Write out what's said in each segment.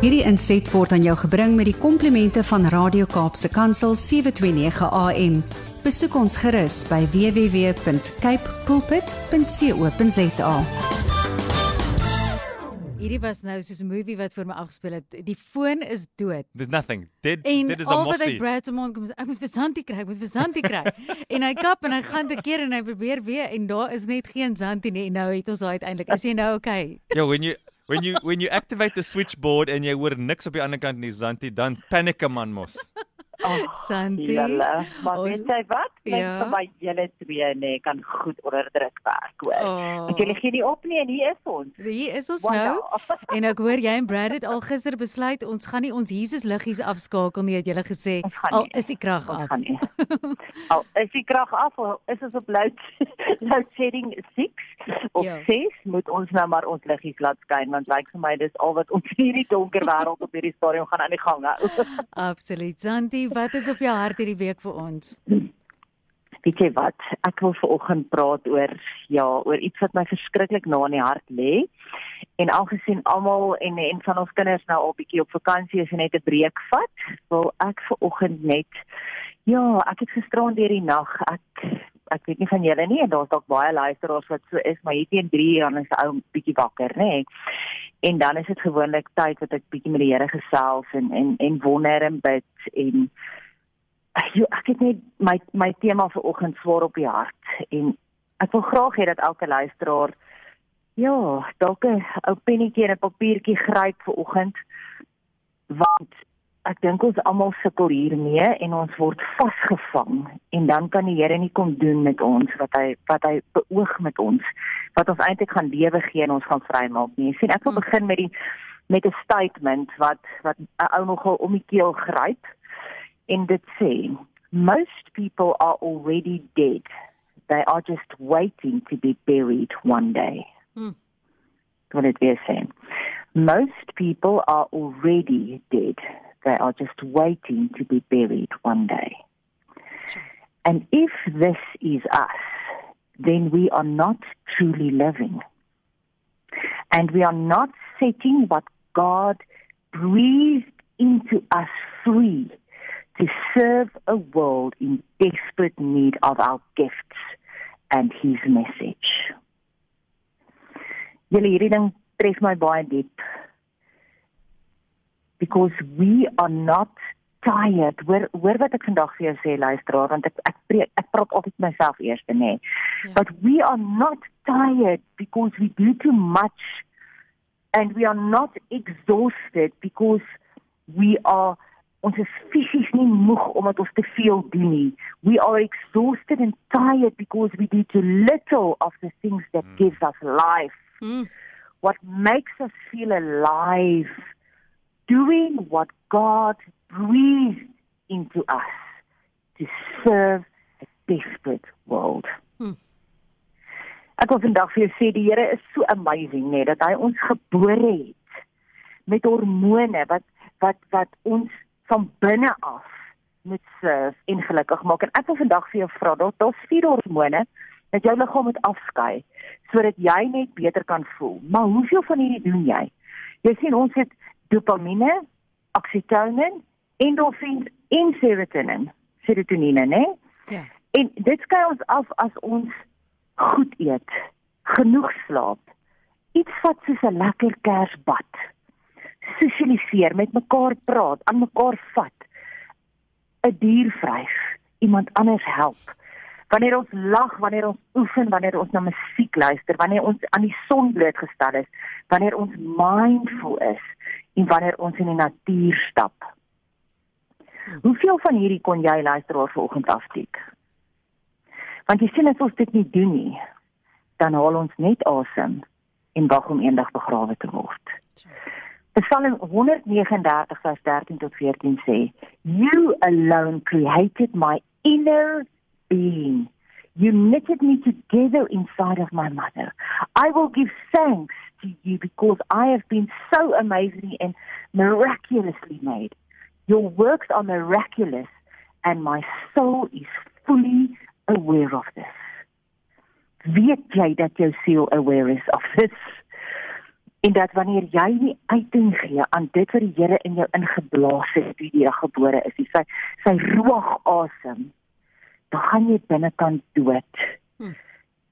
Hierdie inset word aan jou gebring met die komplimente van Radio Kaapse Kansel 729 AM. Besoek ons gerus by www.cape pulpit.co.za. Hierdie was nou soos 'n movie wat vir my afgespeel het. Die foon is dood. There's nothing. En dead is a al wat hy mossie. Brad se mond kom is ek moet vir Santi kry, ek moet vir Santi kry. en hy kap en hy gaan te keer en hy probeer weer en daar is net geen Santi nie. En nou het ons daai uiteindelik. Is jy nou okay? Yo, when you when you when you activate the switchboard en jy hoor niks op die ander kant nie, Zanti, dan paniek 'n man mos. Santi. Julle, maar ons- weet jy wat? Net Ja. vir my julle twee nê kan goed onder druk werk, hoor. Oh. Want julle gee nie op nie en hier is ons. Hier is ons Wanda. nou. En ek hoor jy en Brad het al gister besluit ons gaan nie ons Jesus liggies afskakel nie, het julle gesê. Al is die krag af. Al is die krag af, is ons op load load shedding 6 of Ja. 6, moet ons nou maar ons liggies laat skyn want lyk vir my dis al wat ons hierdie donker wêreld op hierdie stadium gaan aan die gang hou. Absoluut. Santi, wat is op jou hart hierdie week vir ons? Weet jy wat? Ek wil vanoggend praat oor ja, oor iets wat my verskriklik na in die hart lê. En aangesien almal en en van ons kinders nou al bietjie op vakansie is en net 'n breek vat, wil ek vanoggend net ja, ek het gisteraan deur die nag ek ek weet nie van julle nie en daar's dalk baie luisteraars wat so is, maar hier teen 3 dan is ou bietjie wakker, nê? En dan is dit gewoonlik tyd wat ek bietjie met die Here gesels en en en wonder en bid en Jo, ek het net my my tema vir oggend swaar op die hart en ek wil graag hê dat elke luisteraar ja, dalk 'n ou pennetjie en 'n papiertjie gryp vir oggend want ek dink ons almal sukkel hiermee en ons word vasgevang en dan kan die Here nie kom doen met ons wat hy wat hy beoog met ons wat ons eintlik gaan lewe gee en ons gaan vrymaak nie. Sien, ek wil Hmm. begin met die met 'n statement wat wat 'n ou nogal om die keel gryp en dit sê most people are already dead they are just waiting to be buried one day Hmm. wat dit weer sê most people are already dead they are just waiting to be buried one day. And if this is us then we are not truly living. And we are not setting what God breathed into us free to serve a world in desperate need of our gifts and his message. Julle hierdie ding tref my baie diep because we are not tired. Hoor hoor wat ek vandag vir jou sê luisteraar want ek ek preek, ek praat altyd met myself eers nê. Ja. But we are not tired because we do too much and we are not exhausted because we are ons is fisies nie moeg omdat ons te veel doen nie. We are exhausted and tired because we do too little of the things that Mm. gives us life. Mm. What makes us feel alive. Doing what God breathed into us to serve a desperate world. Hmm. Ek wil vandag vir jou sê die Here is so amazing nê dat hy ons gebore het met hormone wat wat wat ons van binne af moet serve en gelukkig maak. En ek wil vandag vir jou vra, daar daar's vier hormone dat jou liggaam moet afskei sodat jy net beter kan voel. Maar hoeveel van hierdie doen jy? Jy sien ons het dopamine, oksitosin, endorfine en serotonine, serotonine, né? Ja. En dit skei ons af as ons goed eet, genoeg slaap, iets wat soos 'n lekker kersbad, sosialiseer, met mekaar praat, aan mekaar vat, 'n dier vryf, iemand anders help. Wanneer ons lag, wanneer ons oefen, wanneer ons na musiek luister, wanneer ons aan die son blootgestel is, wanneer ons mindful is en wanneer ons in die natuur stap. Hoeveel van hierdie kon jy luisteraar vanoggend aftik? Want jy sien as ons dit nie doen nie, dan haal ons net asem en wag om eendag begrawe te word. Psalm 139 vers 13 tot 14 sê, "You alone created my inner being. You knitted me together inside of my mother. I will give thanks to you because I have been so amazingly and miraculously made. Your works are miraculous and my soul is fully aware of this." Weet jy dat jou siel aware is of this? En dat wanneer jy nie uiting gee aan dit wat die Here in jou ingeblaas het toe jy gebore is, sy sy ruag asem, dan gaan jy binnekant dood. Hm.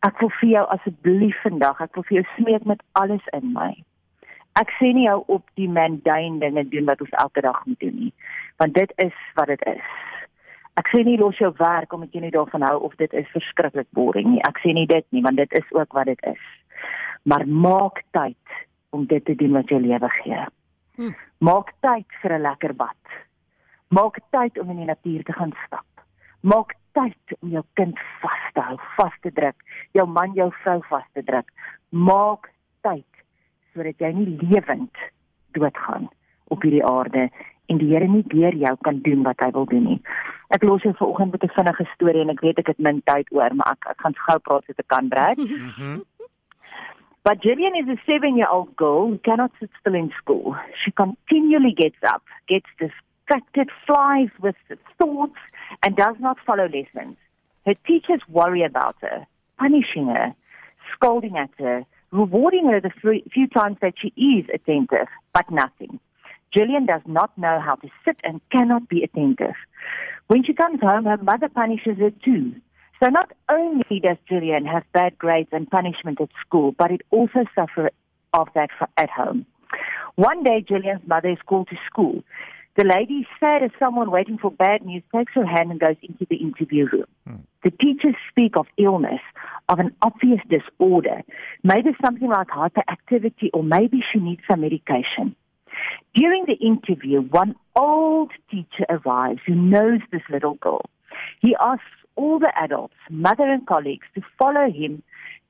Ek wil vir jou asseblief vandag, ek wil vir jou smeek met alles in my. Ek sê nie jou op die mundane dinge doen wat ons elke dag moet doen nie, want dit is wat dit is. Ek sê nie los jou werk omdat jy nie daarvan hou of dit is verskriklik boring nie. Ek sê nie dit nie, want dit is ook wat dit is. Maar maak tyd om dit te doen wat jou lewe gee. Hm. Maak tyd vir 'n lekker bad. Maak tyd om in die natuur te gaan stap. Maak tyd om jou kind vas te hou, vas te druk, jou man, jou vrou vas te druk. Maak tyd sodat jy nie lewend doodgaan op hierdie aarde en die Here nie deur jou kan doen wat hy wil doen nie. Ek los jou vanoggend met 'n vinnige storie en ek weet ek het min tyd oor, maar ek, ek gaan gou praat so te kan breek. Mhm. But Gillian is a seven year old girl who cannot sit still in school. She continually gets up, gets distracted, flies with thoughts, and does not follow lessons. Her teachers worry about her, punishing her, scolding at her, rewarding her the few times that she is attentive, but nothing. Jillian does not know how to sit and cannot be attentive. When she comes home, her mother punishes her too. So not only does Jillian have bad grades and punishment at school, but it also suffers of that at home. One day, Jillian's mother is called to school. The lady, sad as someone waiting for bad news, takes her hand and goes into the interview room. Hmm. The teachers speak of illness, of an obvious disorder, maybe something like hyperactivity, or maybe she needs some medication. During the interview, one old teacher arrives who knows this little girl. He asks all the adults, mother and colleagues, to follow him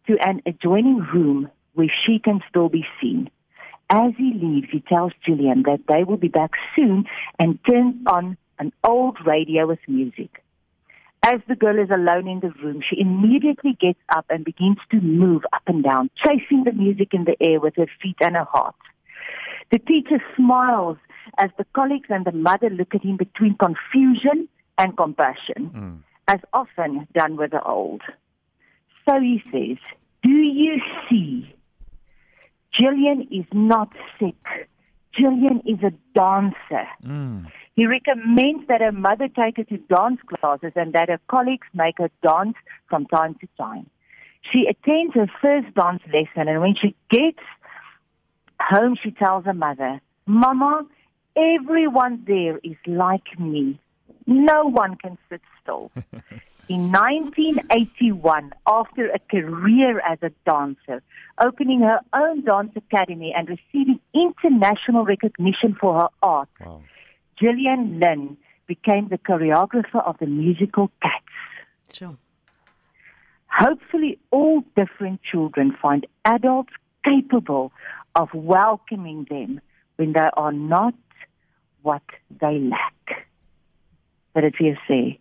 to an adjoining room where she can still be seen. As he leaves, he tells Julian that they will be back soon and turns on an old radio with music. As the girl is alone in the room, she immediately gets up and begins to move up and down, chasing the music in the air with her feet and her heart. The teacher smiles as the colleagues and the mother look at him between confusion and compassion. Mm as often done with the old. So he says, Do you see? Gillian is not sick. Jillian is a dancer. Mm. He recommends that her mother take her to dance classes and that her colleagues make her dance from time to time. She attends her first dance lesson, and when she gets home, she tells her mother, Mama, everyone there is like me. No one can sit still. In 1981, after a career as a dancer, opening her own dance academy and receiving international recognition for her art, wow. Gillian Lynn became the choreographer of the musical Cats. Sure. Hopefully, all different children find adults capable of welcoming them when they are not what they lack. But it weer sê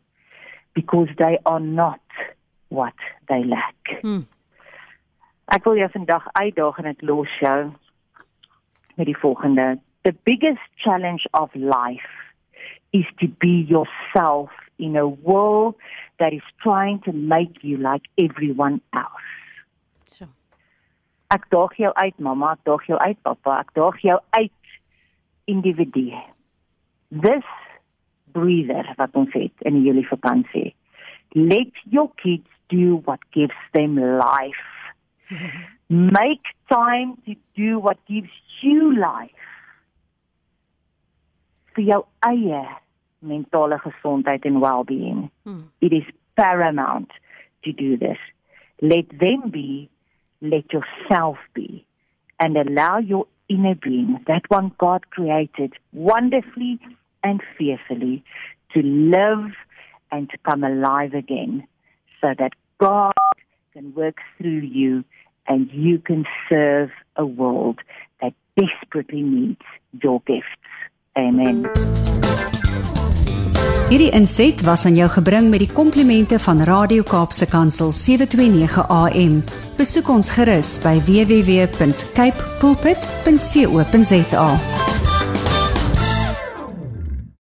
because they are not what they lack. Hmm. Ek wil jou vandag uitdaag en dit los jou met die volgende. The biggest challenge of life is to be yourself in a world that is trying to make you like everyone else. So. Ek daag jou uit mamma, ek daag jou uit pappa, ek daag jou uit individu. This breather wat ons het in die Julie vakansie. Let your kids do what gives them life. Make time to do what gives you life. vir jou eie mentale gesondheid en well-being. Hmm. It is paramount to do this. Let them be, let yourself be and allow your inner being, that one God created wonderfully and fearfully to live and to come alive again so that God can work through you and you can serve a world that desperately needs your gifts. Amen. Hierdie inset was aan jou gebring met die komplimente van Radio Kaapse Kansel 729 AM. Besoek ons gerus by www.cape pulpit.co.za.